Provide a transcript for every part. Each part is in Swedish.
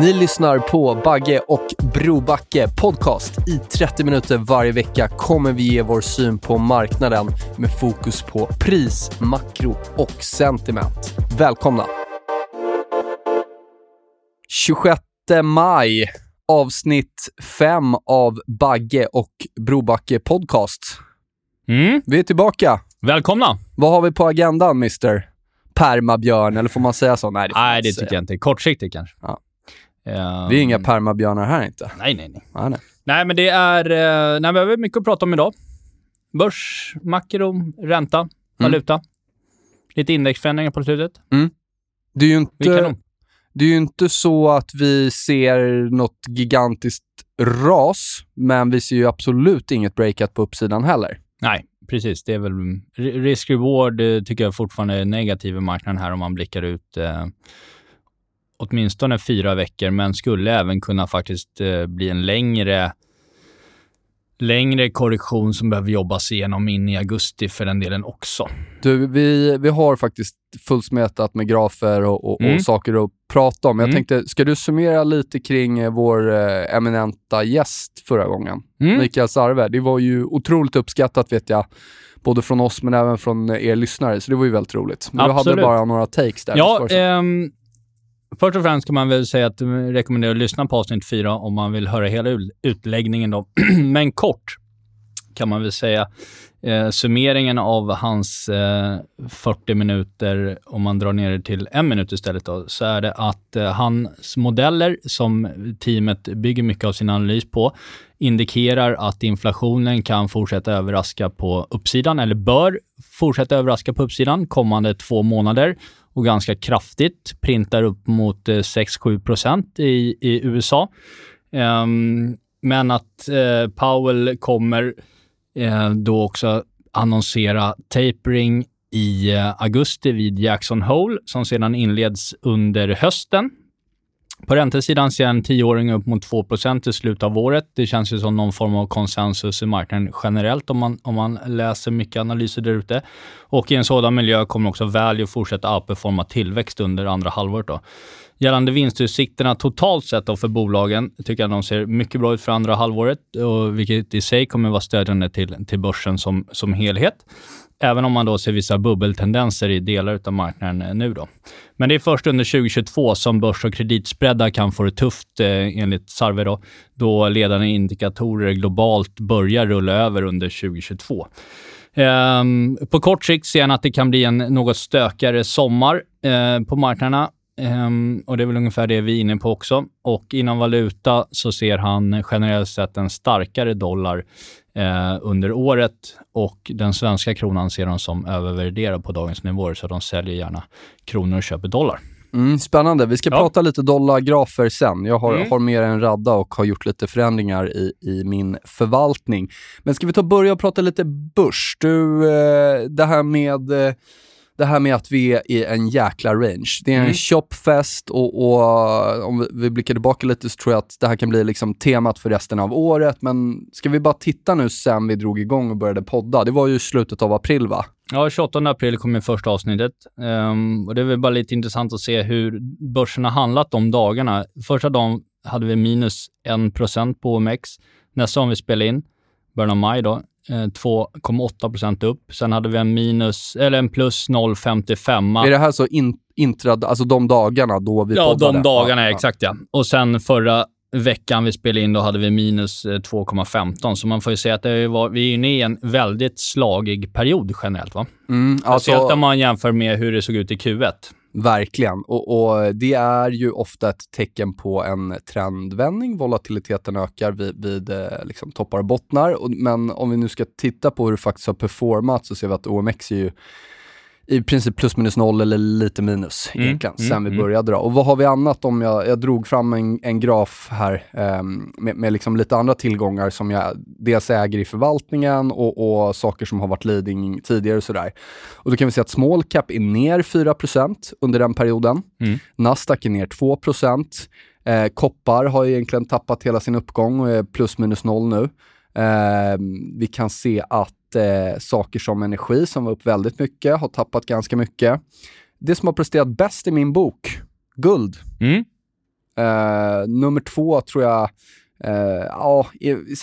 Ni lyssnar på Bagge och Brobacke podcast. I 30 minuter varje vecka kommer vi ge vår syn på marknaden med fokus på pris, makro och sentiment. Välkomna! 26 maj, avsnitt 5 av Bagge och Brobacke podcast. Mm. Vi är tillbaka. Välkomna! Vad har vi på agendan, Mr. Permabjörn? Eller får man säga så? Nej, det, Nej, det tycker jag inte. Kortsiktigt kanske. Ja. Ehm, Vi är inga permabjörnar här inte. Nej, nej, nej. Nej, nej. Nej, men det är... Eh, nej, vi har mycket att prata om idag. Börs, makro, ränta, valuta. Lite indexförändringar på slutet. Det är ju inte... Det är ju inte så att vi ser något gigantiskt ras, men vi ser ju absolut inget breakout på uppsidan heller. Nej, precis. Det är väl... ri- Risk-reward eh, tycker jag fortfarande är negativ i marknaden här om man blickar ut eh, åtminstone fyra veckor, men skulle även kunna faktiskt eh, bli en längre längre korrektion som behöver jobbas igenom in i augusti för den delen också. Du, vi, vi har faktiskt fullsmetat med grafer och, och, Mm. och saker att prata om. Jag Mm. tänkte, ska du summera lite kring eh, vår eh, eminenta gäst förra gången? Mm. Mikael Sarve. Det var ju otroligt uppskattat vet jag, både från oss men även från eh, er lyssnare, så det var ju väldigt roligt. Men du hade bara några takes där. Ja, ehm, först och främst kan man väl säga att jag rekommenderar att lyssna på avsnitt fyra om man vill höra hela utläggningen. Då. Men kort kan man väl säga eh, summeringen av hans eh, 40 minuter, om man drar ner det till en minut istället, då, så är det att eh, hans modeller som teamet bygger mycket av sin analys på indikerar att inflationen kan fortsätta överraska på uppsidan, eller bör fortsätta överraska på uppsidan kommande två månader och ganska kraftigt, printar upp mot eh, 6-7 procent i, i USA. Ehm, men att eh, Powell kommer Eh, då också annonsera tapering i eh, augusti vid Jackson Hole som sedan inleds under hösten. På räntesidan ser en tioåring upp mot 2% i slutet av året. Det känns ju som någon form av konsensus i marknaden generellt om man, om man läser mycket analyser där ute. Och i en sådan miljö kommer också value fortsätta outperforma tillväxt under andra halvåret. Då. Gällande vinstutsikterna totalt sett då för bolagen tycker jag de ser mycket bra ut för andra halvåret, och vilket i sig kommer vara stödjande till, till börsen som, som helhet. Även om man då ser vissa bubbeltendenser i delar av marknaden eh, nu. Då. Men det är först under 2022 som börs och kreditspreadar kan få det tufft eh, enligt Sarve, då, då ledande indikatorer globalt börjar rulla över under 2022. Um, ehm, på kort sikt ser han att det kan bli en något stökigare sommar uh, på marknaderna. Ehm, och Det är väl ungefär det vi är inne på också. Och Inom valuta så ser han generellt sett en starkare dollar eh, under året och den svenska kronan ser de som övervärderad på dagens nivåer, så de säljer gärna kronor och köper dollar. Mm, spännande. Vi ska Ja. prata lite dollargrafer sen. Jag har, Mm. har mer än radda och har gjort lite förändringar i, i min förvaltning. Men ska vi ta börja och prata lite börs? Du, eh, det här med eh, det här med att vi är i en jäkla range. Det är en Mm. shopfest och, och om vi, blickar tillbaka lite så tror jag att det här kan bli liksom temat för resten av året. Men ska vi bara titta nu sen vi drog igång och började podda? Det var ju slutet av april va? Ja, 28 april kommer första avsnittet. Ehm, och det är väl bara lite intressant att se hur börsen har handlat de dagarna. Första dagen hade vi minus 1% på OMX. Nästa gång vi spelade in, början av maj då, eh, 2,8% upp. Sen hade vi en minus, eller en plus 0,55. Är det här så in, intrad, alltså de dagarna då vi Ja, poddade? de dagarna, Ja, exakt ja. Och sen förra veckan vi spelade in, då hade vi minus eh, 2,15. Så man får ju säga att det var, vi är inne i en väldigt slagig period generellt. Va? Mm, Speciellt alltså, om man jämför med hur det såg ut i Q1. Verkligen. Och, och det är ju ofta ett tecken på en trendvändning. Volatiliteten ökar vid, vid eh, liksom toppar och bottnar. Men om vi nu ska titta på hur det faktiskt har performat så ser vi att OMX är ju i princip plus minus noll eller lite minus Mm, egentligen, mm, sen vi mm. började dra. Och vad har vi annat om jag, jag drog fram en, en graf här ehm, med, med liksom lite andra tillgångar som jag dels äger i förvaltningen och, och saker som har varit leading tidigare och sådär. Och då kan vi se att small cap är ner 4% under den perioden. Mm. Nasdaq är ner 2%. Eh, koppar har egentligen tappat hela sin uppgång och är plus minus noll nu. Eh, vi kan se att eh, saker som energi, som var upp väldigt mycket, har tappat ganska mycket. Det som har presterat bäst i min bok, guld. Mm. Eh, nummer två tror jag, eh, ja,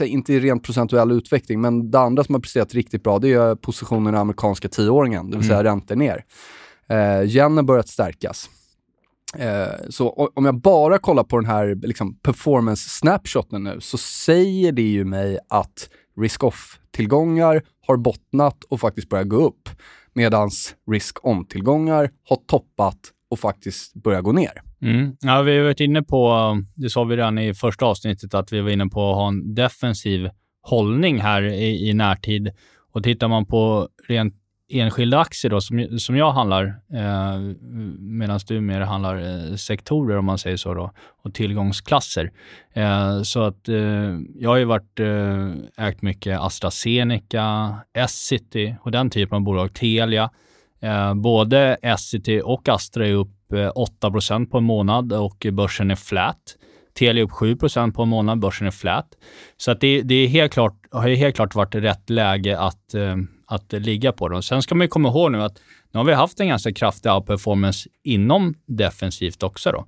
inte i rent procentuell utveckling, men det andra som har presterat riktigt bra, det är positionen i amerikanska tioåringen, det vill säga räntor ner. Eh, yen har börjat stärkas. Eh, så om jag bara kollar på den här liksom, performance snapshoten nu så säger det ju mig att risk-off-tillgångar har bottnat och faktiskt börjat gå upp. Medan risk-on-tillgångar har toppat och faktiskt börjat gå ner. Mm. Ja, vi har varit inne på, det sa vi redan i första avsnittet, att vi var inne på att ha en defensiv hållning här i, i närtid. Och tittar man på rent enskilda aktier då, som, som jag handlar, eh, medan du mer handlar eh, sektorer om man säger så då, och tillgångsklasser. Eh, så att eh, jag har ju varit eh, ägt mycket AstraZeneca, Essity och den typen av bolag, Telia. Eh, både Essity och Astra är upp eh, 8 på en månad och börsen är flat. Telia är upp 7% på en månad, börsen är flat. Så att det, det är helt klart, har ju helt klart varit rätt läge att, eh, att ligga på dem. Sen ska man ju komma ihåg nu att nu har vi haft en ganska kraftig outperformance inom defensivt också. Då.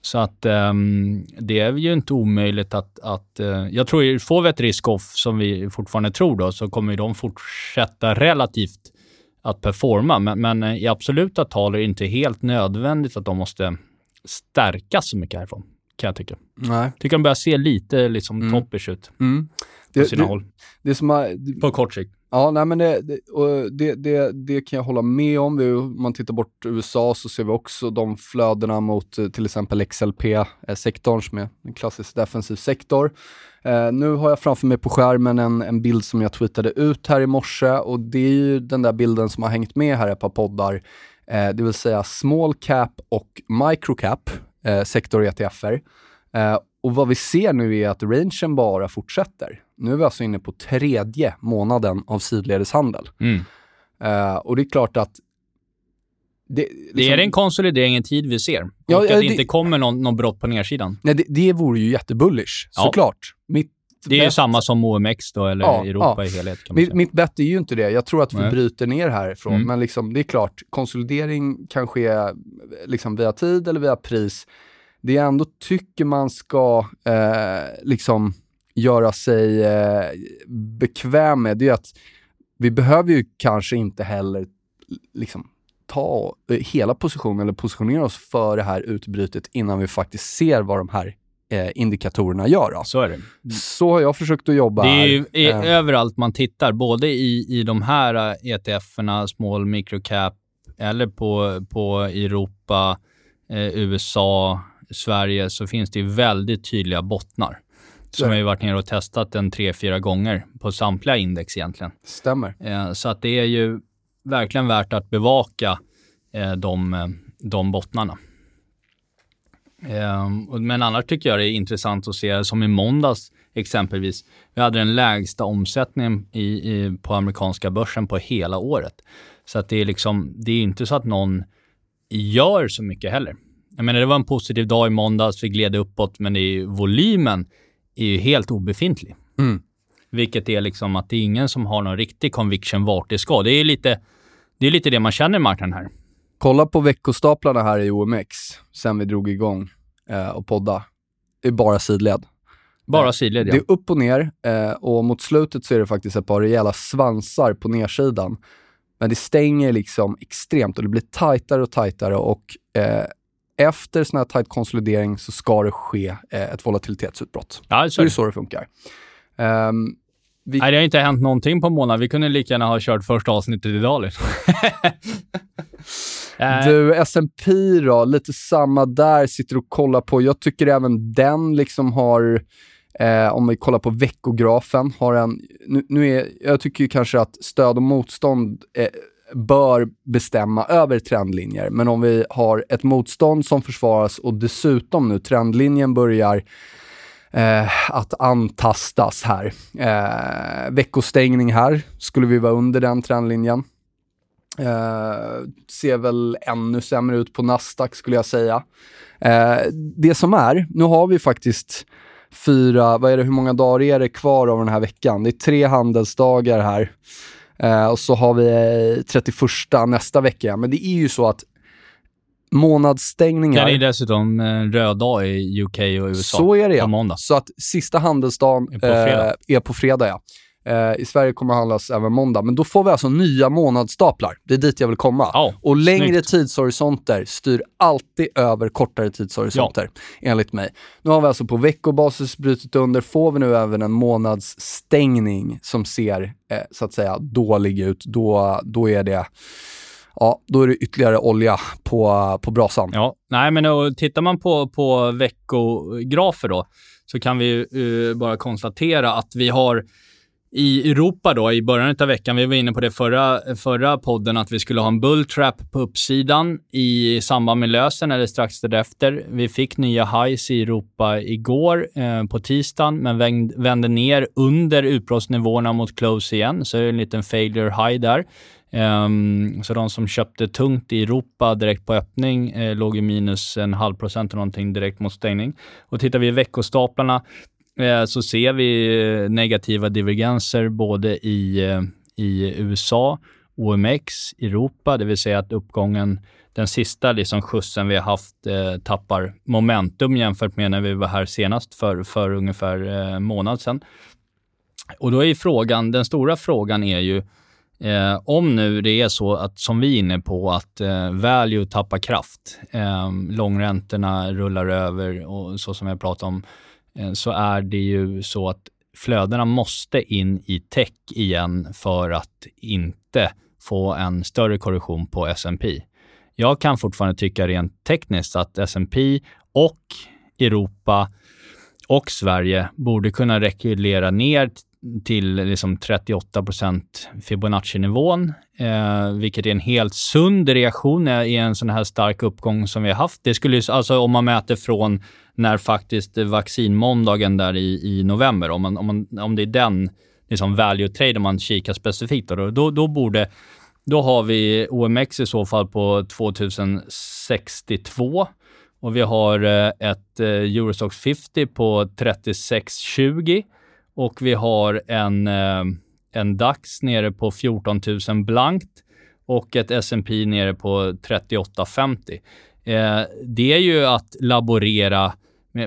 Så att ehm, det är ju inte omöjligt att, att eh, jag tror får vi ett risk-off som vi fortfarande tror då, så kommer de fortsätta relativt att performa. Men, men eh, i absoluta tal är det inte helt nödvändigt att de måste stärkas så mycket härifrån, kan jag tycka. Nej. Tycker de börjar se lite liksom Mm. toppers ut Mm. på Det, sina det, håll. det som har, På kort sikt. Ja, nej, men det, det, det, det, det kan jag hålla med om. Vi, om man tittar bort USA så ser vi också de flödena mot eh, till exempel XLP-sektorn eh, som är en klassisk defensiv sektor. Eh, nu har jag framför mig på skärmen en, en bild som jag tweetade ut här i morse och det är ju den där bilden som har hängt med här ett par poddar. Eh, det vill säga small cap och micro cap eh, sektor-ETFer. Eh, och vad vi ser nu är att rangen bara fortsätter. Nu är vi alltså inne på tredje månaden av sidledeshandel. Mm. Eh, och det är klart att... Det, Det liksom- är en konsolidering i tid vi ser. Och Ja, att det det- inte kommer någon, någon brott på nedsidan. Nej, det, det vore ju jättebullish, Ja. såklart. Mitt Det är ju bet- samma som OMX då, eller Ja, Europa ja. i helhet kan man Mitt, säga. mitt bett är ju inte det. Jag tror att vi Nej. bryter ner härifrån. Mm. Men liksom, det är klart, konsolidering kan ske liksom via tid eller via pris. Det jag ändå tycker man ska eh, liksom göra sig eh, bekväm med, det är att vi behöver ju kanske inte heller liksom ta hela positionen eller positionera oss för det här utbrytet innan vi faktiskt ser vad de här eh, indikatorerna gör. Då. Så är det. Så har jag försökt att jobba Det är ju i, Eh, överallt man tittar, både i, i de här eh, ETF-erna, small microcap, eller på, på Europa, eh, USA, Sverige, så finns det väldigt tydliga bottnar. Som har ju varit nere och testat en tre, fyra gånger på samtliga index egentligen. Stämmer. Eh, så att det är ju verkligen värt att bevaka eh, de, eh, de bottnarna. Eh, men annars tycker jag det är intressant att se, som i måndags exempelvis, vi hade den lägsta omsättningen i, i, på amerikanska börsen på hela året. Så att det är liksom, det är inte så att någon gör så mycket heller. Jag menar, det var en positiv dag i måndags, vi gled uppåt, men är volymen är ju helt obefintlig. Mm. Vilket är liksom att det är ingen som har någon riktig conviction vart det ska. Det är lite det, är lite det man känner i marknaden här. Kolla på veckostaplarna här i OMX sen vi drog igång eh, och podda. Det är bara sidled. Bara sidled, ja. Det är upp och ner eh, och mot slutet så är det faktiskt ett par rejäla svansar på nersidan. Men det stänger liksom extremt och det blir tajtare och tajtare och eh, efter sån här tajt konsolidering så ska det ske eh, ett volatilitetsutbrott. Ja, så det är så det funkar. Um, vi... Nej, det har inte hänt någonting på en månad. Vi kunde lika gärna ha kört första avsnittet idag. Liksom. Eh. du, S&P då? Lite samma där. Sitter och kollar på. Jag tycker även den liksom har, eh, om vi kollar på veckografen, har en... Nu, nu är, jag tycker kanske att stöd och motstånd eh, bör bestämma över trendlinjer. Men om vi har ett motstånd som försvaras och dessutom nu trendlinjen börjar eh, att antastas här. Eh, veckostängning här, skulle vi vara under den trendlinjen. Eh, ser väl ännu sämre ut på Nasdaq skulle jag säga. Eh, det som är, nu har vi faktiskt fyra, vad är det, hur många dagar är det kvar av den här veckan? Det är tre handelsdagar här. Eh, och så har vi 31 nästa vecka. Men det är ju så att månadsstängningar... Det är dessutom en röd dag i UK och USA. Så är det ja. måndag. Så att sista handelsdagen är på fredag. Eh, är på fredag ja. Eh, I Sverige kommer det handlas även måndag, men då får vi alltså nya månadsstaplar. Det är dit jag vill komma. Ja, och längre snyggt. tidshorisonter styr alltid över kortare tidshorisonter, ja. enligt mig. Nu har vi alltså på veckobasis brutit under, får vi nu även en månadsstängning som ser, eh, så att säga, dålig ut, då, då är det ja, då är det ytterligare olja på, på brasan. Ja, nej men och tittar man på, på veckografer då, så kan vi uh, bara konstatera att vi har i Europa då, i början av veckan, vi var inne på det förra, förra podden, att vi skulle ha en bulltrap på uppsidan i samband med lösen eller strax därefter. Vi fick nya highs i Europa igår eh, på tisdagen, men vände ner under utbrottsnivåerna mot close igen, så det är en liten failure high där. Um, så de som köpte tungt i Europa direkt på öppning eh, låg i minus en halv procent och någonting direkt mot stängning. Och tittar vi i veckostaplarna Eh, så ser vi eh, negativa divergenser både i, eh, i USA, OMX, Europa, det vill säga att uppgången, den sista liksom skjutsen vi har haft, tappar momentum jämfört med när vi var här senast för, för ungefär en månad sedan. Och då är frågan, den stora frågan är ju, Eh, om nu det är så att, som vi är inne på, att eh, value tappar kraft, eh, långräntorna rullar över och så som jag pratade om, Eh, så är det ju så att flödena måste in i tech igen för att inte få en större korrektion på S&P. Jag kan fortfarande tycka rent tekniskt att S&P och Europa och Sverige borde kunna rekylera ner till liksom 38% Fibonacci-nivån, eh, vilket är en helt sund reaktion i en sån här stark uppgång som vi har haft. Det skulle alltså om man mäter från när faktiskt vaccinmåndagen där i, i november, om, man, om, man, om det är den liksom value trade man kikar specifikt, då, då, då borde då har vi OMX i så fall på 2062 och vi har eh, ett eh, Eurostox 50 på 3620 och vi har en, eh, en DAX nere på 14 000 blankt och ett S&P nere på 38,50. Eh, det är ju att laborera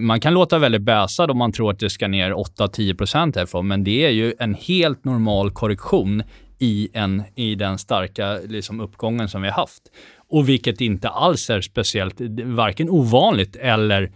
man kan låta väldigt bäsad om man tror att det ska ner 8-10 härifrån, men det är ju en helt normal korrektion i, en, i den starka liksom, uppgången som vi har haft. Och vilket inte alls är speciellt, varken ovanligt eller,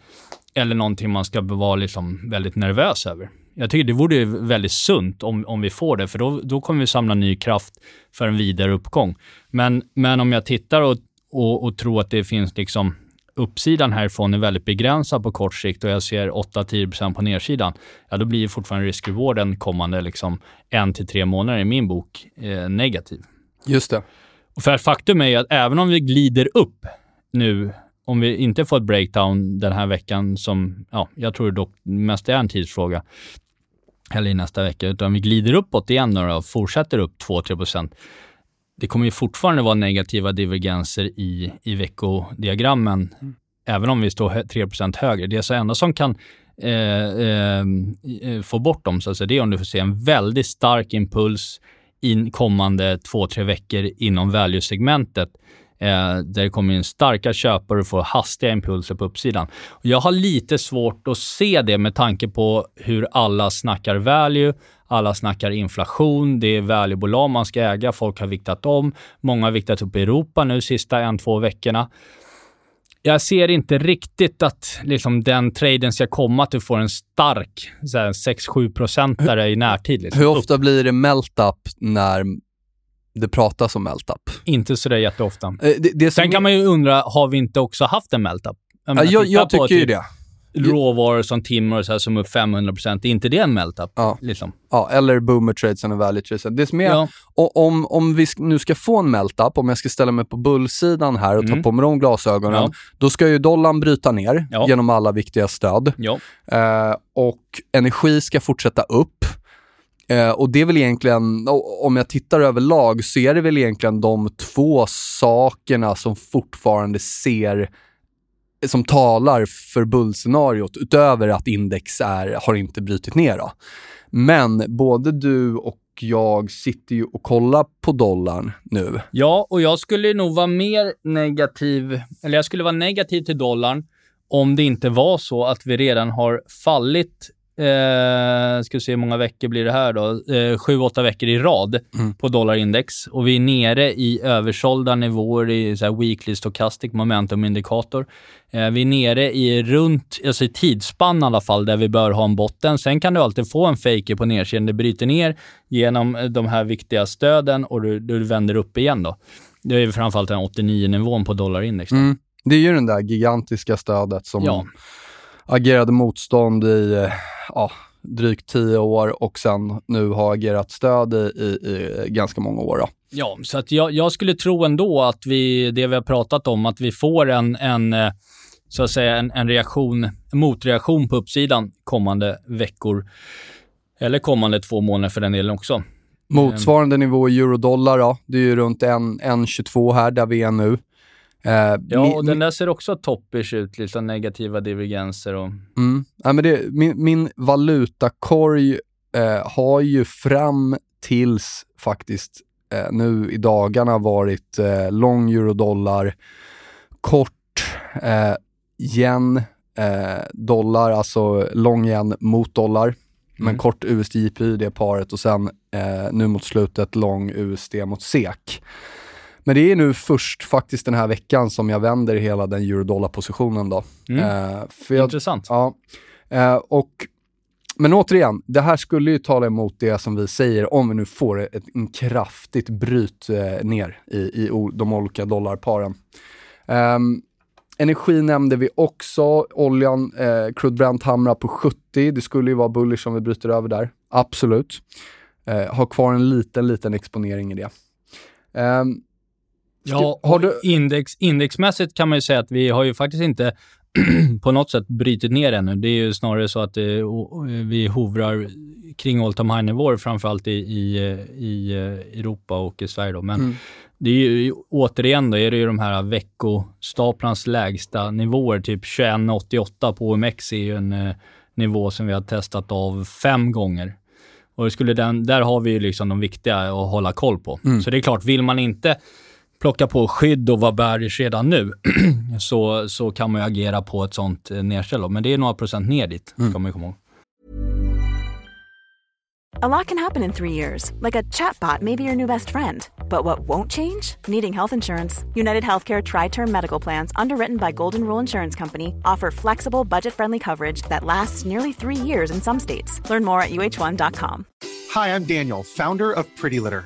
eller någonting man ska vara liksom väldigt nervös över jag tycker det vore väldigt sunt om, om vi får det, för då, då kommer vi samla ny kraft för en vidare uppgång. Men, men om jag tittar och, och, och tror att det finns liksom uppsidan härifrån är väldigt begränsad på kort sikt och jag ser 8-10% på nedsidan, ja då blir fortfarande risk-rewarden kommande liksom en till tre månader i min bok eh, negativ. Just det. Och för faktum är att även om vi glider upp nu om vi inte får ett breakdown den här veckan som, ja, jag tror dock mest är en tidsfråga, eller i nästa vecka, utan vi glider uppåt igen och fortsätter upp 2-3% Det kommer ju fortfarande vara negativa divergenser i, i veckodiagrammen, mm. även om vi står 3% högre. Det är så enda som kan eh, eh, få bort dem, så att säga, det är om du får se en väldigt stark impuls in kommande 2-3 veckor inom value-segmentet eh, där det kommer in starka köpare och får hastiga impulser på uppsidan. Jag har lite svårt att se det med tanke på hur alla snackar value, alla snackar inflation, det är valuebolag man ska äga, folk har viktat om, många har viktat upp i Europa nu sista en, två veckorna jag ser inte riktigt att liksom, den traden ska komma att du får en stark 6-7 procentare i närtid. Liksom. Hur ofta blir det melt-up när det pratas om melt-up? Inte sådär jätteofta. Eh, det, det Sen kan man ju undra, har vi inte också haft en melt-up? Jag, ja, jag, jag tycker typ, ju det råvaror som timmer och så här, som är upp 500 är inte det en melt-up? Ja. Liksom? ja, eller boomer tradesen och value tradesen. Det som är, ja. om, om vi nu ska få en melt-up, om jag ska ställa mig på bullsidan här och mm. ta på mig de glasögonen, ja. då ska ju dollarn bryta ner ja. genom alla viktiga stöd. Eh, och energi ska fortsätta upp. Eh, och det är väl egentligen, om jag tittar överlag, så är det väl egentligen de två sakerna som fortfarande ser som talar för bullscenariot utöver att index är, har inte brutit ner. Då. Men både du och jag sitter ju och kollar på dollarn nu. Ja, och jag skulle nog vara mer negativ, eller jag skulle vara negativ till dollarn om det inte var så att vi redan har fallit Eh, ska se hur många veckor blir det här då? Eh, sju, åtta veckor i rad mm. på dollarindex. Och vi är nere i översålda nivåer i så här weekly stochastic momentum-indikator. Eh, vi är nere i runt, alltså i tidsspann i alla fall, där vi bör ha en botten. Sen kan du alltid få en faker på nedsidan. Det bryter ner genom eh, de här viktiga stöden och du, du vänder upp igen då. Det är framförallt den 89-nivån på dollarindex. Mm. Det är ju det där gigantiska stödet som ja agerade motstånd i eh, ja, drygt tio år och sen nu har agerat stöd i, i, i ganska många år. Då. Ja, så att jag, jag, skulle tro ändå att vi, det vi har pratat om, att vi får en, en eh, så att säga en, en reaktion, en motreaktion på uppsidan kommande veckor. Eller kommande två månader för den delen också. Motsvarande nivå i eurodollar då, det är ju runt 1,22 här där vi är nu. Uh, ja, och den där ser också toppish ut, lite negativa divergenser. Och... Mm. Ja, men det, min, min valutakorg uh, har ju fram tills faktiskt uh, nu i dagarna varit uh, lång eurodollar, kort yen, dollar, alltså lång yen mot dollar. Mm. Men kort USD-JP i det paret och sen nu mot slutet lång USD mot SEK. Men det är nu först faktiskt den här veckan som jag vänder hela den eurodollar-positionen då. Mm. Eh, jag, Intressant. Ja. Eh, och, men återigen, det här skulle ju tala emot det som vi säger om vi nu får ett, en kraftigt bryt eh, ner i, i de olika dollarparen. Um, Energi nämnde vi också. Oljan, eh, crude Brent hamnar på 70. Det skulle ju vara bullish om vi bryter över där. Absolut. Eh, har kvar en liten, liten exponering i det. Um, Ja, har du... index, indexmässigt kan man ju säga att vi har ju faktiskt inte på något sätt brytit ner ännu. Det är ju snarare så att det, eh, vi hovrar kring all time high-nivåer, framförallt i, i, i eh, Europa och i Sverige. Då. Men mm. det är ju återigen då, är det ju de här veckostaplarnas lägsta nivåer, typ 21,88 på OMX är ju en eh, nivå som vi har testat av fem gånger. Och skulle den, där har vi ju liksom de viktiga att hålla koll på. Mm. Så det är klart, vill man inte plocka på skydd och vara bearish redan nu, så, så kan man ju agera på ett sånt eh, nedställ. Men det är några procent ner dit, mm. ska man ju komma ihåg. A lot can happen in three years, like a chatbot may be your new best friend. But what won't change? Needing health insurance. United Healthcare Tri Term Medical Plans, underwritten by Golden Rule Insurance Company, offer flexible, budget friendly coverage that lasts nearly three years in some states. Learn more at uh1.com. Hi, I'm Daniel, founder of Pretty Litter.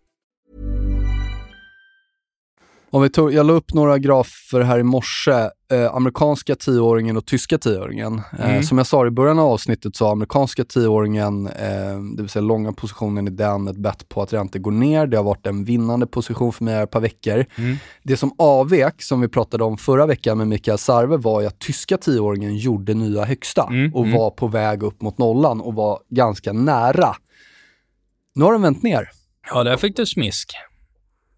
Om vi tog, jag la upp några grafer här i morse, eh, amerikanska tioåringen och tyska tioåringen. Eh, Mm. som jag sa i början av avsnittet så har amerikanska tioåringen, eh, det vill säga långa positionen i den, ett bett på att räntor går ner. Det har varit en vinnande position för mig här ett par veckor. Mm. Det som avvek, som vi pratade om förra veckan med Mikael Sarve, var ju att tyska tioåringen gjorde nya högsta Mm, och mm. var på väg upp mot nollan och var ganska nära. Nu har den vänt ner. Ja, där fick du smisk.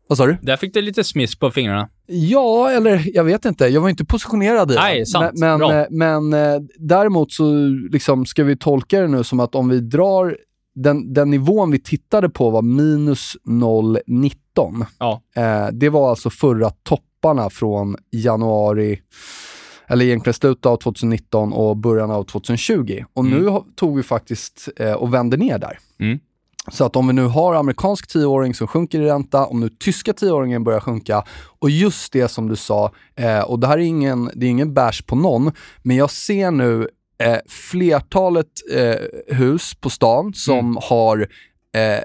Vad sa du? Där fick du lite smisk på fingrarna. Ja, eller jag vet inte. Jag var inte positionerad i Nej, sant. Men, Bra. men, eh, men eh, däremot så liksom, ska vi tolka det nu som att om vi drar den, den nivån vi tittade på var minus 0,19. Ja. Eh, det var alltså förra topparna från januari, eller egentligen slutet av 2019 och början av 2020. Och nu har- tog vi faktiskt eh, och vände ner där. Mm. Så att om vi nu har amerikansk tioåring som sjunker i ränta, om nu tyska tioåringen börjar sjunka och just det som du sa, eh, och det här är ingen, det är ingen bash på någon, men jag ser nu eh, flertalet eh, hus på stan som har eh,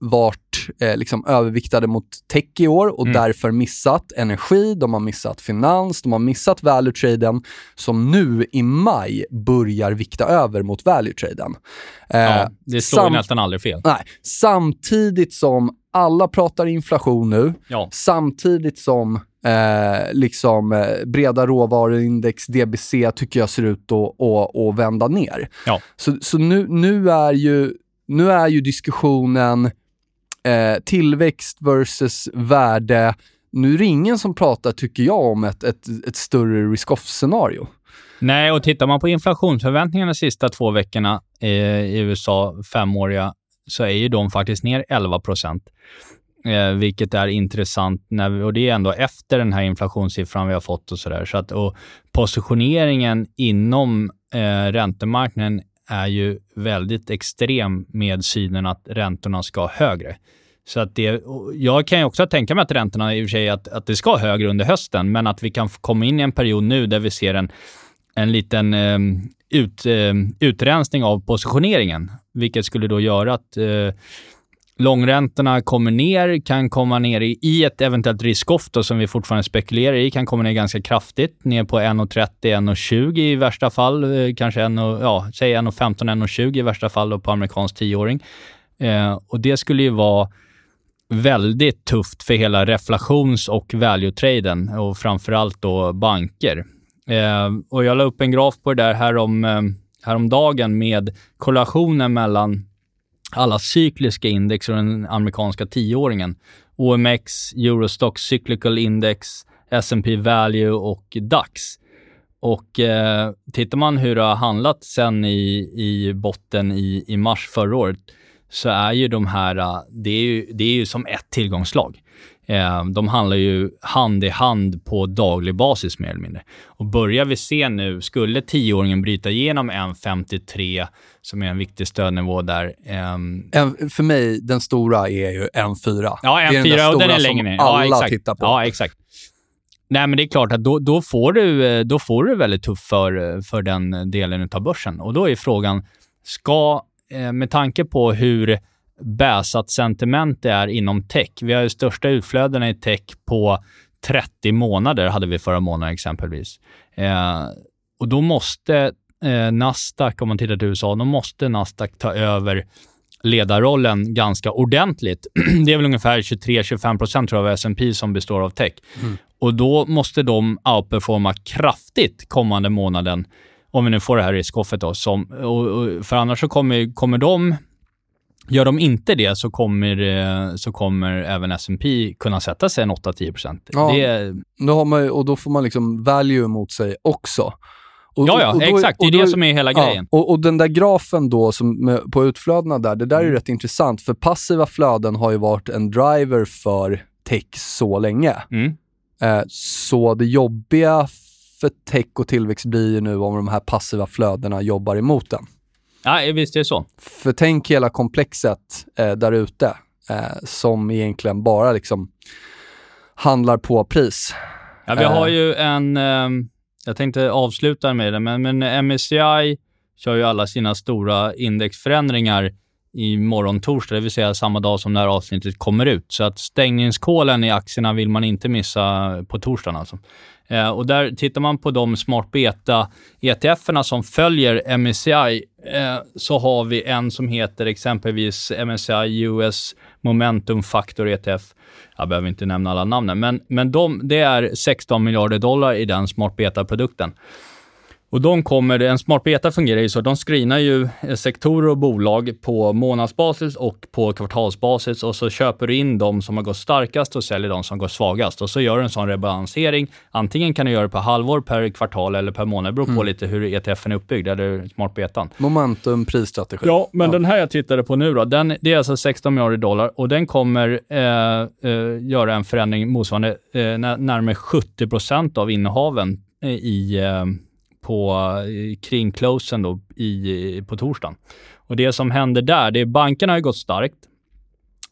varit eh, liksom överviktade mot tech i år och Mm. därför missat energi, de har missat finans, de har missat value traden som nu i maj börjar vikta över mot value traden. Eh, Ja, det slår ju sam- nästan aldrig fel. Nej, samtidigt som alla pratar inflation nu, Ja. samtidigt som eh, liksom, eh, breda råvaruindex, DBC, tycker jag ser ut att, att, att vända ner. Ja. Så, så nu, nu, är ju, nu är ju diskussionen eh, tillväxt versus värde. Nu är det ingen som pratar, tycker jag, om ett, ett, ett större risk-off-scenario. Nej, och tittar man på inflationsförväntningarna de sista två veckorna eh, i USA, femåriga, så är ju de faktiskt ner 11 procent. Eh, vilket är intressant, när vi, och det är ändå efter den här inflationssiffran vi har fått och sådär. Så att, och positioneringen inom eh, räntemarknaden är ju väldigt extrem med synen att räntorna ska högre. Så att det, jag kan ju också tänka mig att räntorna i och för sig att, att det ska högre under hösten, men att vi kan komma in i en period nu där vi ser en, en liten eh, ut, eh, utrensning av positioneringen, vilket skulle då göra att eh, långräntorna kommer ner, kan komma ner i, i ett eventuellt risk-off då, som vi fortfarande spekulerar i, kan komma ner ganska kraftigt, ner på 1,30, 1,20 i värsta fall, eh, kanske 1, ja, säg 1,15, 1,20 i värsta fall då på amerikansk tioåring. Eh, och det skulle ju vara väldigt tufft för hela reflations och value-traden och framförallt då banker. Eh, och jag la upp en graf på det där härom, eh, häromdagen med korrelationen mellan alla cykliska index och den amerikanska tioåringen. OMX, Eurostock Cyclical Index, S&P Value och DAX. Och eh, tittar man hur det har handlat sen i, i botten i, i mars förra året så är ju de här, eh, det är ju, det är ju som ett tillgångslag. Eh, de handlar ju hand i hand på daglig basis mer eller mindre. Och börjar vi se nu, skulle tioåringen bryta igenom 1,53 som är en viktig stödnivå där. ehm, En, för mig, den stora är ju M4. Ja, Det är en där och den är längre ner. alla ja, exakt. tittar på. Ja, exakt. Nej, men det är klart att då, då, får du, eh, då får du väldigt tufft för, för den delen av börsen. Och då är frågan, ska, eh, med tanke på hur bäsat sentiment det är inom tech, vi har ju största utflödena i tech på 30 månader, hade vi förra månaden exempelvis. Eh, och då måste eh, Nasdaq, om man tittar till USA, då måste Nasdaq ta över ledarrollen ganska ordentligt. det är väl ungefär 23-25 procent tror jag av S&P som består av tech. Och då måste de outperforma kraftigt kommande månaden, om vi nu får det här riskoffet då. Som, och, och, för annars så kommer, kommer de Gör de inte det så kommer, eh, så kommer även S&P kunna sätta sig en 8-10 procent. Ja. Det, Då har man, och då får man liksom value mot sig också. Och, ja, ja, och då- exakt. Det är då- det som är hela grejen. Ja, och, och den där grafen då som, på utflödena där, det där är ju rätt intressant för passiva flöden har ju varit en driver för tech så länge. Mm. Eh, så det jobbiga för tech och tillväxt blir ju nu om de här passiva flödena jobbar emot den. Ja, visst är det så. För tänk hela komplexet eh, där ute eh, som egentligen bara liksom handlar på pris. Ja, vi Eh. har ju en... ehm, jag tänkte avsluta med det, men, men MSCI kör ju alla sina stora indexförändringar i morgon torsdag, det vill säga samma dag som det här avsnittet kommer ut. Så att stängningskålen i aktierna vill man inte missa på torsdagen alltså. Eh, och där tittar man på de smart beta ETFerna som följer MSCI eh, så har vi en som heter exempelvis MSCI US Momentum Factor ETF. Jag behöver inte nämna alla namnen, men, men de, det är 16 miljarder dollar i den smart beta-produkten. Och de kommer, en smart beta fungerar ju så, de screenar ju eh, sektorer och bolag på månadsbasis och på kvartalsbasis och så köper du in de som har gått starkast och säljer de som går svagast. Och så gör du en sån rebalansering. Antingen kan du göra det per halvår, per kvartal eller per månad. Det beror på mm. lite hur ETFen är uppbyggd, eller smart betan. Momentum, prisstrategi. Ja, men ja. den här jag tittade på nu då, den, det är alltså 16 miljarder dollar och den kommer eh, eh, göra en förändring motsvarande eh, närmare 70 procent av innehaven eh, i eh, på, kring closen då i, på torsdagen. Och det som händer där, det är bankerna har gått starkt.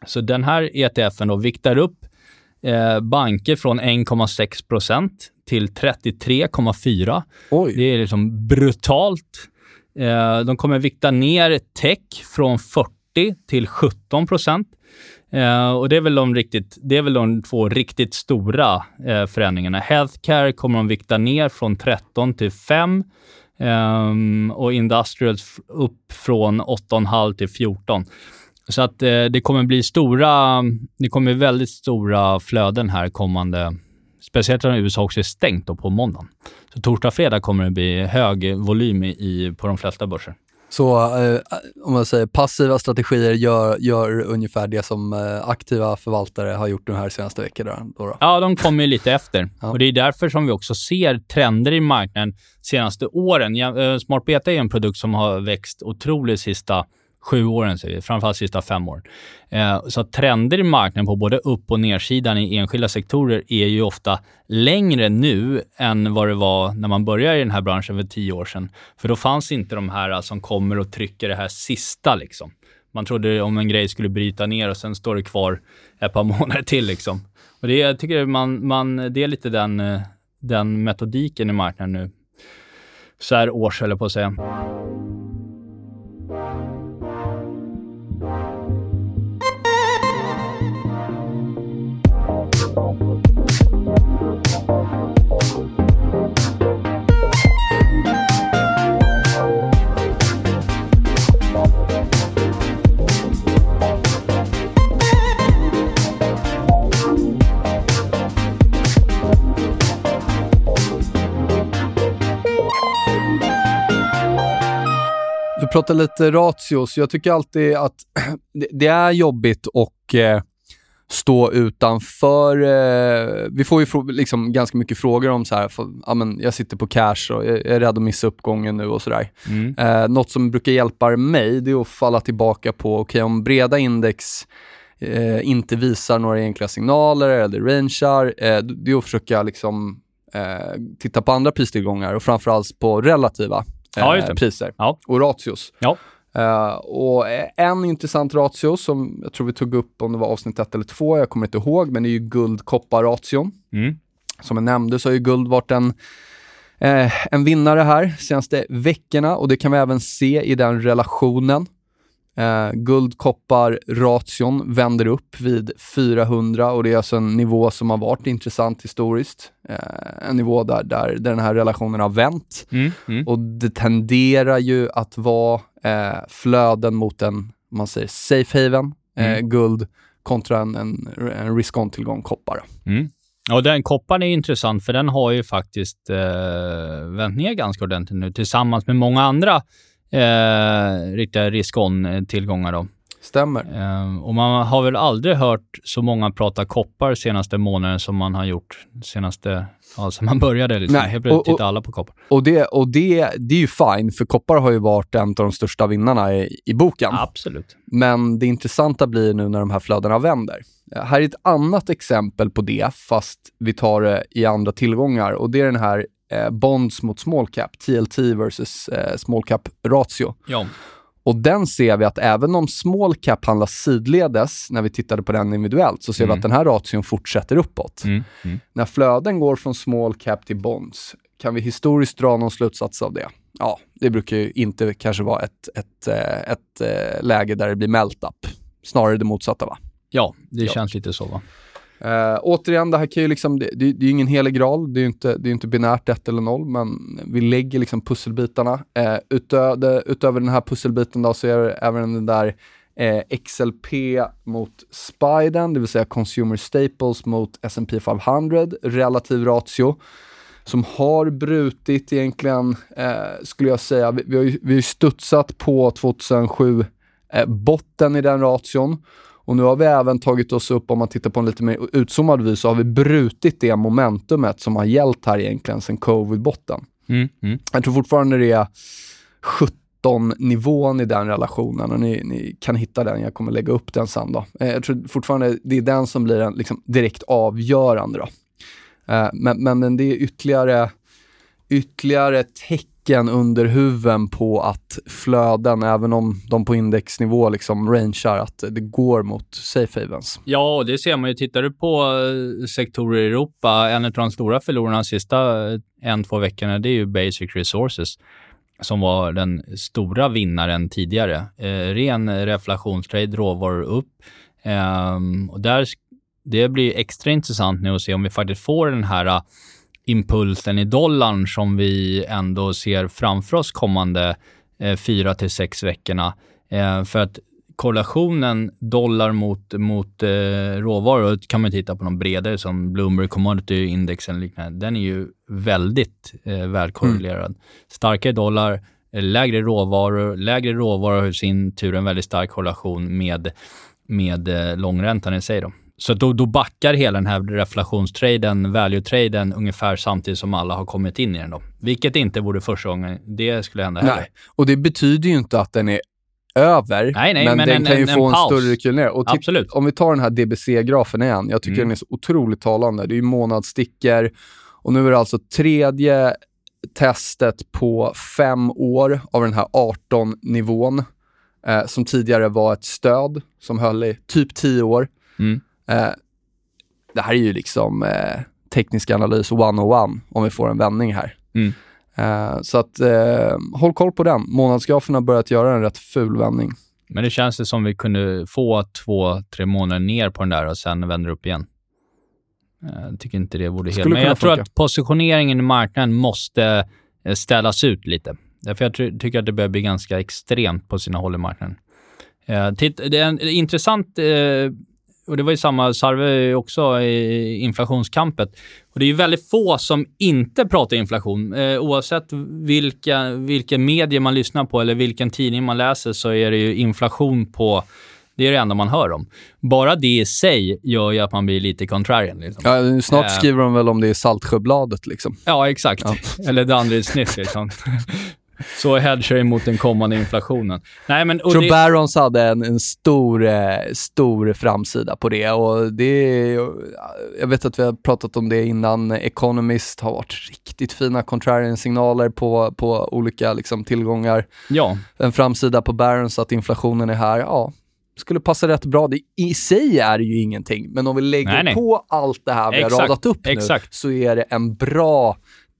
Så den här ETFen då viktar upp eh, banker från 1,6% till 33,4. Det är liksom brutalt. Eh, de kommer vikta ner tech från 40 till 17 Eh, och det är, väl de riktigt, det är väl de två riktigt stora eh, förändringarna. Healthcare kommer de vikta ner från 13 till 5 eh, och Industrials upp från 8,5 till 14. Så att eh, det kommer bli stora, det kommer bli väldigt stora flöden här kommande, speciellt när USA också är stängt på måndagen. Så torsdag, fredag kommer det bli hög volym i, på de flesta börser. Så eh, om man säger passiva strategier gör, gör ungefär det som eh, aktiva förvaltare har gjort de här senaste veckorna? Då, då. Ja, de kommer lite efter. Ja. Och Det är därför som vi också ser trender i marknaden senaste åren. Ja, eh, Smart Beta är en produkt som har växt otroligt sista sju åren, säger vi, framförallt sista fem åren. Eh, så att trender i marknaden på både upp och nersidan i enskilda sektorer är ju ofta längre nu än vad det var när man började i den här branschen för tio år sedan. För då fanns inte de här eh, som kommer och trycker det här sista liksom. Man trodde om en grej skulle bryta ner och sen står det kvar ett par månader till liksom. Och det, jag tycker man, man, det är lite den, eh, den metodiken i marknaden nu. Så här års, höll jag på att säga. Pratar lite ratios. Jag tycker alltid att det är jobbigt att eh, stå utanför. Eh, vi får ju liksom ganska mycket frågor om så här, för, ja, men jag sitter på cash och jag är rädd att missa uppgången nu och sådär. Mm. Eh, något som brukar hjälpa mig, det är att falla tillbaka på, okej okay, om breda index eh, inte visar några enkla signaler eller rangear, det är att försöka liksom titta på andra pristillgångar och framförallt på relativa ja, eh, priser ja. och ratios. Ja. Uh, och en intressant ratio som jag tror vi tog upp om det var avsnitt ett eller två, jag kommer inte ihåg, men det är ju guld-koppar-ration. Mm. Som jag nämnde så har ju guld varit en, uh, en vinnare här senaste veckorna och det kan vi även se i den relationen. Uh, Guld-koppar-ration vänder upp vid 400 och det är alltså en nivå som har varit intressant historiskt. Uh, en nivå där, där, där den här relationen har vänt. Mm, mm. Och det tenderar ju att vara uh, flöden mot en, man säger, safe haven, mm. guld kontra en, en, en risk-on-tillgång koppar. Mm. Och den kopparn är intressant för den har ju faktiskt eh, vänt ner ganska ordentligt nu tillsammans med många andra eh, riktiga risk-on-tillgångar. Då. Stämmer. Eh, och man har väl aldrig hört så många prata koppar senaste månaden som man har gjort senaste, sen man började. Liksom. Nej, Helt plötsligt tittar alla på koppar. Och, det, och det, det är ju fine, för koppar har ju varit en av de största vinnarna i, i boken. Absolut. Men det intressanta blir nu när de här flödena vänder. Här är ett annat exempel på det, fast vi tar det i andra tillgångar och det är den här eh, bonds mot small cap, TLT versus eh, small cap ratio. Ja. Och den ser vi att även om small cap handlas sidledes, när vi tittade på den individuellt, så ser mm. vi att den här ration fortsätter uppåt. Mm. Mm. När flöden går från small cap till bonds, kan vi historiskt dra någon slutsats av det? ja, det brukar ju inte kanske vara ett, ett, ett, ett läge där det blir melt-up. Snarare det motsatta va? Ja, det ja. känns lite så va. Eh, återigen, det här kan ju liksom, det, det, det är ju ingen helig graal, det är ju inte, det är inte binärt 1 eller 0, men vi lägger liksom pusselbitarna. Eh, utö, det, utöver den här pusselbiten då så är det även den där eh, XLP mot Spiden, det vill säga Consumer Staples mot S&P 500, relativ ratio som har brutit egentligen, eh, skulle jag säga, vi, vi har ju vi har studsat på 2007 eh, botten i den ration och nu har vi även tagit oss upp, om man tittar på en lite mer utzoomad vy, så har vi brutit det momentumet som har gällt här egentligen sedan covid-botten. Mm, mm. Jag tror fortfarande det är 17-nivån i den relationen och ni, ni, kan hitta den. Jag kommer lägga upp den sen då. Eh, jag tror fortfarande det är den som blir en, liksom, direkt avgörande då. Eh, men, men det är ytterligare, ytterligare tecken tecken under huven på att flöden, även om de på indexnivå liksom rangear, att det går mot safe havens. Ja, och det ser man ju. Tittar du på eh, sektorer i Europa, en av de stora förlorarna de sista eh, en, två veckorna, det är ju Basic Resources som var den stora vinnaren tidigare. Eh, ren reflationstrade, råvaror upp. Eh, och där, det blir extra intressant nu att se om vi faktiskt får den här eh, impulsen i dollarn som vi ändå ser framför oss kommande eh, fyra till sex veckorna. Eh, för att korrelationen dollar mot, mot eh, råvaror, kan man titta på någon bredare som Bloomberg Commodity Index eller liknande, den är ju väldigt eh, välkorrelerad. Mm. Starkare dollar, eh, lägre råvaror, lägre råvaror har i sin tur en väldigt stark korrelation med, med eh, långräntan i sig. Då. Så då, då backar hela den här reflationstraden, value-traden, ungefär samtidigt som alla har kommit in i den. Då. Vilket inte vore första gången det skulle hända heller. Nej, och det betyder ju inte att den är över, nej, nej, men, men, den en, kan ju en, få en, en större rekyl ner. Och Absolut. Om vi tar den här DBC-grafen igen, jag tycker mm. den är så otroligt talande. Det är ju månadsstickor och nu är det alltså tredje testet på fem år av den här 18-nivån, eh, som tidigare var ett stöd som höll i typ 10 år. Mm. Eh, det här är ju liksom eh, teknisk analys 101 om vi får en vändning här. Mm. Eh, så att eh, håll koll på den. Månadsgrafen har börjat göra en rätt ful vändning. Men det känns det som vi kunde få två, tre månader ner på den där och sen vänder upp igen. Eh, jag tycker inte det borde helt... Men jag tror att positioneringen i marknaden måste eh, ställas ut lite. Därför jag tycker att det börjar bli ganska extremt på sina håll i marknaden. Eh, det är en intressant och det var ju samma, Sarve också i inflationskampet. Och det är ju väldigt få som inte pratar inflation. Eh, oavsett vilka, vilken medie man lyssnar på eller vilken tidning man läser så är det ju inflation på det är det enda man hör om. Bara det i sig gör ju att man blir lite contrarian. Liksom. Ja, snart eh. skriver de väl om det i Saltsjöbladet. Liksom. Ja, exakt. Ja. Eller Danderyds snitt. Liksom. Så hedgar emot den kommande inflationen. Nej, men, tror det... Barons hade en, en stor, eh, stor framsida på det och det jag vet att vi har pratat om det innan. Economist har varit riktigt fina contrarian-signaler på, på olika liksom, tillgångar. Ja. En framsida på Barons att inflationen är här. Ja, skulle passa rätt bra. Det, I sig är det ju ingenting, men om vi lägger nej, nej. på allt det här vi Exakt. har radat upp nu så är det en bra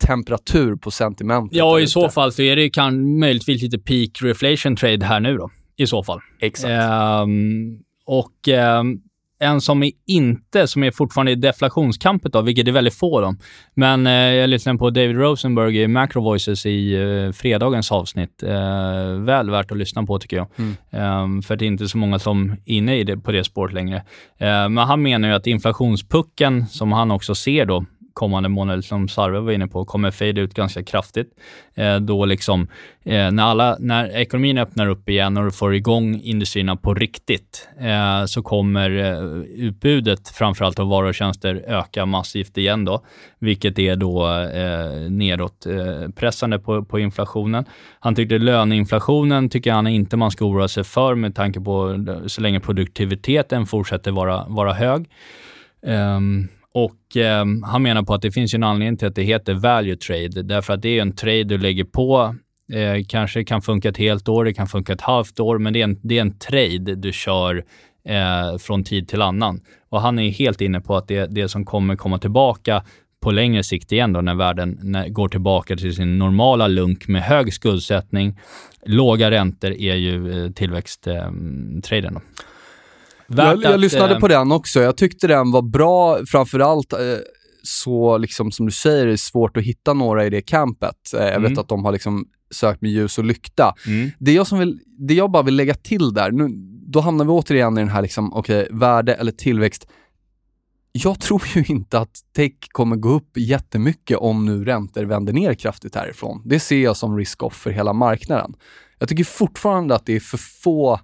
temperatur på sentimentet. Ja, i så fall så är det kan, möjligtvis lite peak reflation trade här nu då. I så fall. Exakt. Um, och um, en som är inte, som är fortfarande i deflationskampet då, vilket är väldigt få då. Men eh, jag lyssnade på David Rosenberg i Macro Voices i eh, fredagens avsnitt. Eh, väl värt att lyssna på tycker jag. Mm. Um, för det är inte så många som är inne i det, på det spåret längre. Uh, men han menar ju att inflationspucken, som han också ser då, kommande månader, som Sarve var inne på, kommer fade ut ganska kraftigt. Eh, då liksom, eh, när, alla, när ekonomin öppnar upp igen och du får igång industrierna på riktigt, eh, så kommer eh, utbudet, framförallt av varor och tjänster, öka massivt igen då, vilket är då eh, nedåt eh, pressande på, på inflationen. Han tyckte löneinflationen tycker han inte man ska oroa sig för med tanke på så länge produktiviteten fortsätter vara, vara hög. Um, och eh, Han menar på att det finns en anledning till att det heter value trade. Därför att det är en trade du lägger på. Eh, kanske kan funka ett helt år, det kan funka ett halvt år, men det är en, det är en trade du kör eh, från tid till annan. Och Han är helt inne på att det, det som kommer komma tillbaka på längre sikt igen då när världen när, går tillbaka till sin normala lunk med hög skuldsättning, låga räntor är ju eh, tillväxttraden. Ehm, eh, jag, jag att, lyssnade eh, på den också. Jag tyckte den var bra, framförallt eh, så liksom som du säger, det är svårt att hitta några i det campet. Eh, jag vet mm. att de har liksom sökt med ljus och lykta. Mm. Det, jag som vill, det jag bara vill lägga till där, nu, då hamnar vi återigen i den här liksom, okej, okay, värde eller tillväxt. Jag tror ju inte att tech kommer gå upp jättemycket om nu räntor vänder ner kraftigt härifrån. Det ser jag som risk-off för hela marknaden. Jag tycker fortfarande att det är för få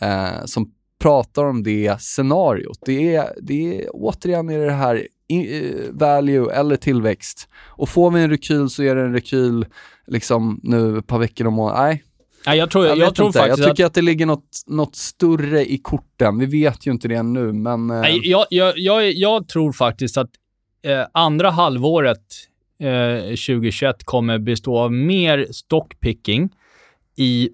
eh, som pratar om det scenariot. Det är, det är återigen är det här Eh, value eller tillväxt. Och får vi en rekyl så är det en rekyl liksom nu ett par veckor om året. Nej, Ja, jag tror, jag, jag tror inte. faktiskt Jag tycker att... att, det ligger något, något större i korten. Vi vet ju inte det ännu, men... Eh... Nej, jag, jag, jag, jag, tror faktiskt att eh, andra halvåret eh, 2021 kommer bestå av mer stockpicking i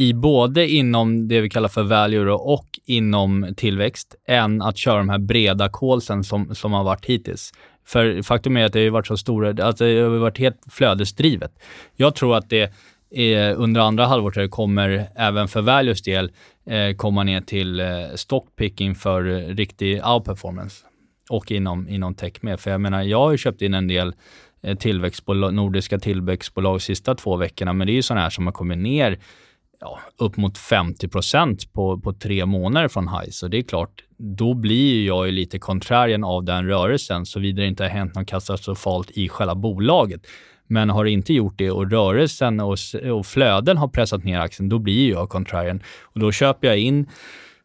i både inom det vi kallar för value och inom tillväxt än att köra de här breda callsen som, som har varit hittills. För faktum är att det har varit så stora, att det har varit helt flödesdrivet. Jag tror att det är, under andra halvåret kommer även för values del eh, komma ner till eh, stockpicking för riktig outperformance och inom, inom tech med. För jag menar, jag har ju köpt in en del eh, tillväxtbolag, nordiska tillväxtbolag de sista två veckorna, men det är ju sådana här som har kommit ner ja, upp mot 50 på, på tre månader från high. Så det är klart, då blir jag ju lite konträrien av den rörelsen, såvida det inte har hänt något katastrofalt i själva bolaget. Men har det inte gjort det och rörelsen och, och flöden har pressat ner aktien, då blir jag konträrien. Och då köper jag in,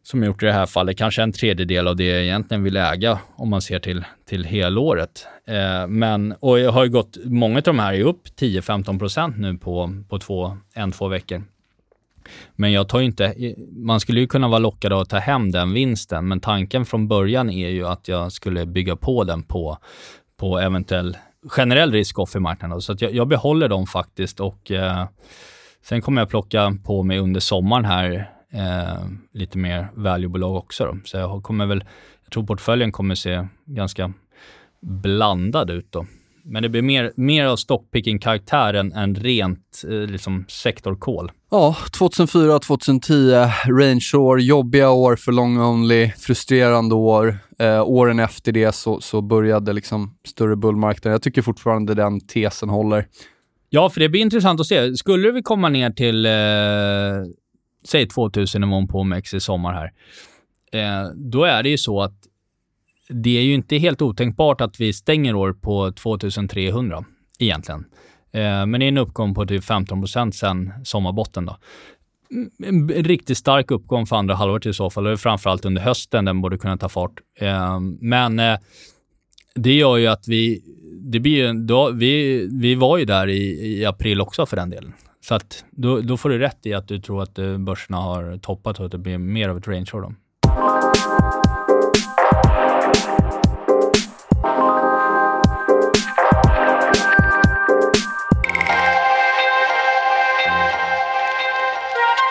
som jag gjort i det här fallet, kanske en tredjedel av det jag egentligen vill äga om man ser till, till helåret. Eh, men, och jag har ju gått, många av de här är upp 10-15% nu på, på två, en, två veckor. Men jag tar inte, man skulle ju kunna vara lockad att ta hem den vinsten, men tanken från början är ju att jag skulle bygga på den på, på eventuell generell risk-off i marknaden. Så att jag, jag behåller dem faktiskt och eh, sen kommer jag plocka på mig under sommaren här eh, lite mer value-bolag också. Då. Så jag kommer väl, jag tror portföljen kommer se ganska blandad ut då. Men det blir mer, mer av stockpicking-karaktär än, rent eh, liksom sektorkol. Ja, 2004, 2010, range-år, jobbiga år för long only, frustrerande år. Eh, åren efter det så, så började liksom större bullmarknader. Jag tycker fortfarande den tesen håller. Ja, för det blir intressant att se. Skulle vi komma ner till, eh, säg 2000-nivån på OMX i sommar här, eh, då är det ju så att det är ju inte helt otänkbart att vi stänger år på 2300 egentligen. Eh, men det är en uppgång på typ 15% sen sommarbotten. Då. Mm, en riktigt stark uppgång för andra halvåret i så fall, och framförallt under hösten den borde kunna ta fart. Eh, men eh, det gör ju att vi, det blir då, vi, vi var ju där i, i april också för den delen. Så att då, då får du rätt i att du tror att börserna har toppat och att det blir mer av ett range av dem.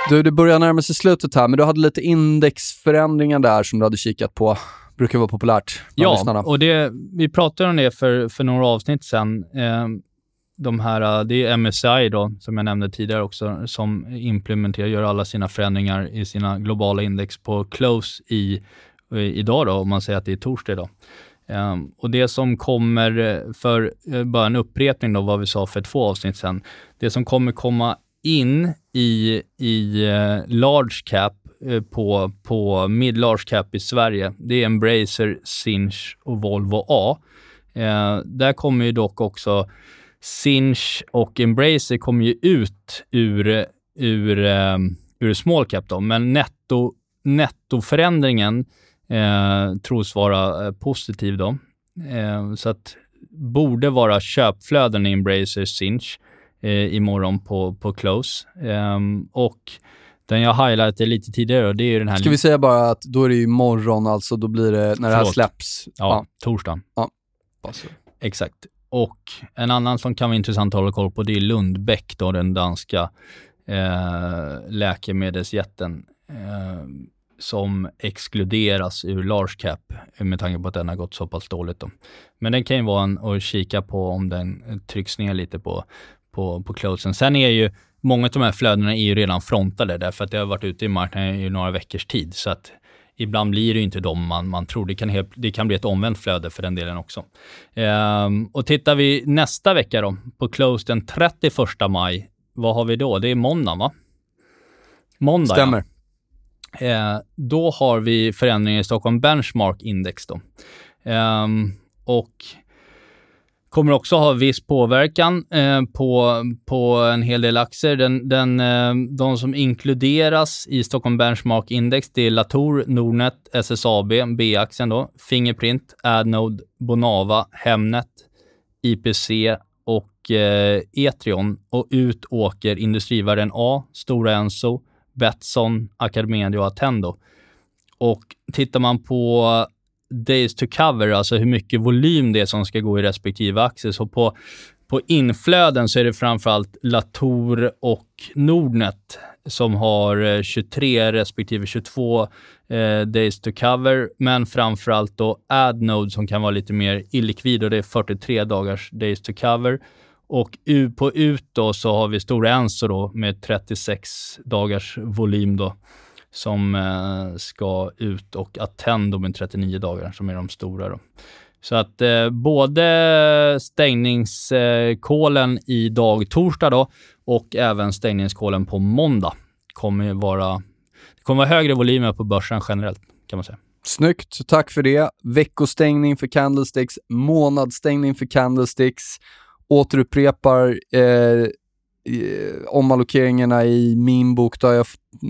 Du, det börjar närma sig slutet här, men du hade lite indexförändringar där som du hade kikat på. Brukar vara populärt Ja, lyssnarna. och det, vi pratade om det för, för några avsnitt sen. Eh, de här, det är MSCI då, som jag nämnde tidigare också, som implementerar, gör alla sina förändringar i sina globala index på close i, idag då, om man säger att det är torsdag idag. Um, och det som kommer, för uh, bara en upprepning då vad vi sa för två avsnitt sen. Det som kommer komma in i, i eh, large cap eh, på, på mid large cap i Sverige, det är Embracer, Sinch och Volvo A. Eh, där kommer ju dock också Sinch och Embracer kommer ju ut ur, ur, eh, ur small cap då, men netto, nettoförändringen eh, tros vara positiv då. så att borde vara köpflöden i Embracer Sinch eh, imorgon på, på Close. Um, och den jag highlightade lite tidigare, det är ju den här... Ska vi säga bara att då är det imorgon, alltså då blir det när Förlåt. det här släpps? Ja, ja. torsdag. Ja. Exakt. Och en annan som kan vara intressant att hålla koll på, det är Lundbeck, då, den danska eh, läkemedelsjätten. Eh, som exkluderas ur large cap med tanke på att den har gått så pass dåligt. Då. Men den kan ju vara en att kika på om den trycks ner lite på, på, på closen. Sen är ju många av de här flödena är ju redan frontade därför att det har varit ute i marknaden i några veckors tid. Så att ibland blir det ju inte de man, man tror. Det kan, helt, det kan bli ett omvänt flöde för den delen också. Ehm, och tittar vi nästa vecka då, på close den 31 maj, vad har vi då? Det är måndag va? Måndag Stämmer. Ja. Ehm, då har vi förändringar i Stockholm Benchmark Index då. Ehm, och kommer också ha viss påverkan eh, på, på en hel del aktier. Den, den, eh, de som inkluderas i Stockholm Benchmark Index, det är Latour, Nordnet, SSAB, B-aktien då, Fingerprint, Adnode, Bonava, Hemnet, IPC och eh, Etrion. Och ut åker Industrivärden A, Stora Enso, Betsson, Academedia och Attendo. Och tittar man på days to cover, alltså hur mycket volym det är som ska gå i respektive aktie. Så på, på inflöden så är det framförallt Latour och Nordnet som har eh, 23 respektive 22 eh, days to cover, men framförallt då Adnode som kan vara lite mer illikvid och det är 43 dagars days to cover. Och på ut då så har vi Stora Enso då med 36 dagars volym då som eh, ska ut och Attendo med 39 dagar som är de stora. Då. Så att eh, både stängningskolen i dag torsdag då och även stängningskolen på måndag kommer vara, det kommer vara högre volymer på börsen generellt kan man säga. Snyggt, tack för det. Veckostängning för Candlesticks, månadsstängning för Candlesticks. Återupprepar eh, omallokeringarna i min bok, då har jag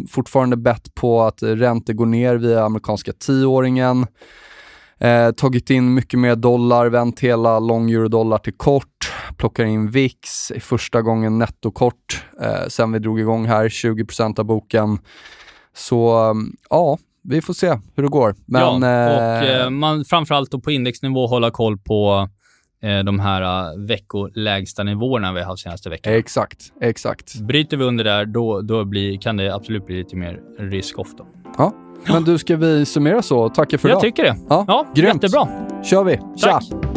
fortfarande bett på att räntor går ner via amerikanska tioåringen. Eh, tagit in mycket mer dollar, vänt hela long euro-dollar till kort, plockar in VIX i första gången nettokort eh, sen vi drog igång här, 20% av boken. Så ja, vi får se hur det går. Men, ja, och eh, eh man framförallt då på indexnivå hålla koll på de här uh, veckolägsta nivåerna vi har haft senaste veckan. Exakt, exakt. Bryter vi under där, då, då blir, kan det absolut bli lite mer risk-off. Ja, men du, ska vi summera så? Tacka för Jag idag. tycker det. Ja, ja grymt. jättebra. kör vi. Tja! Tack.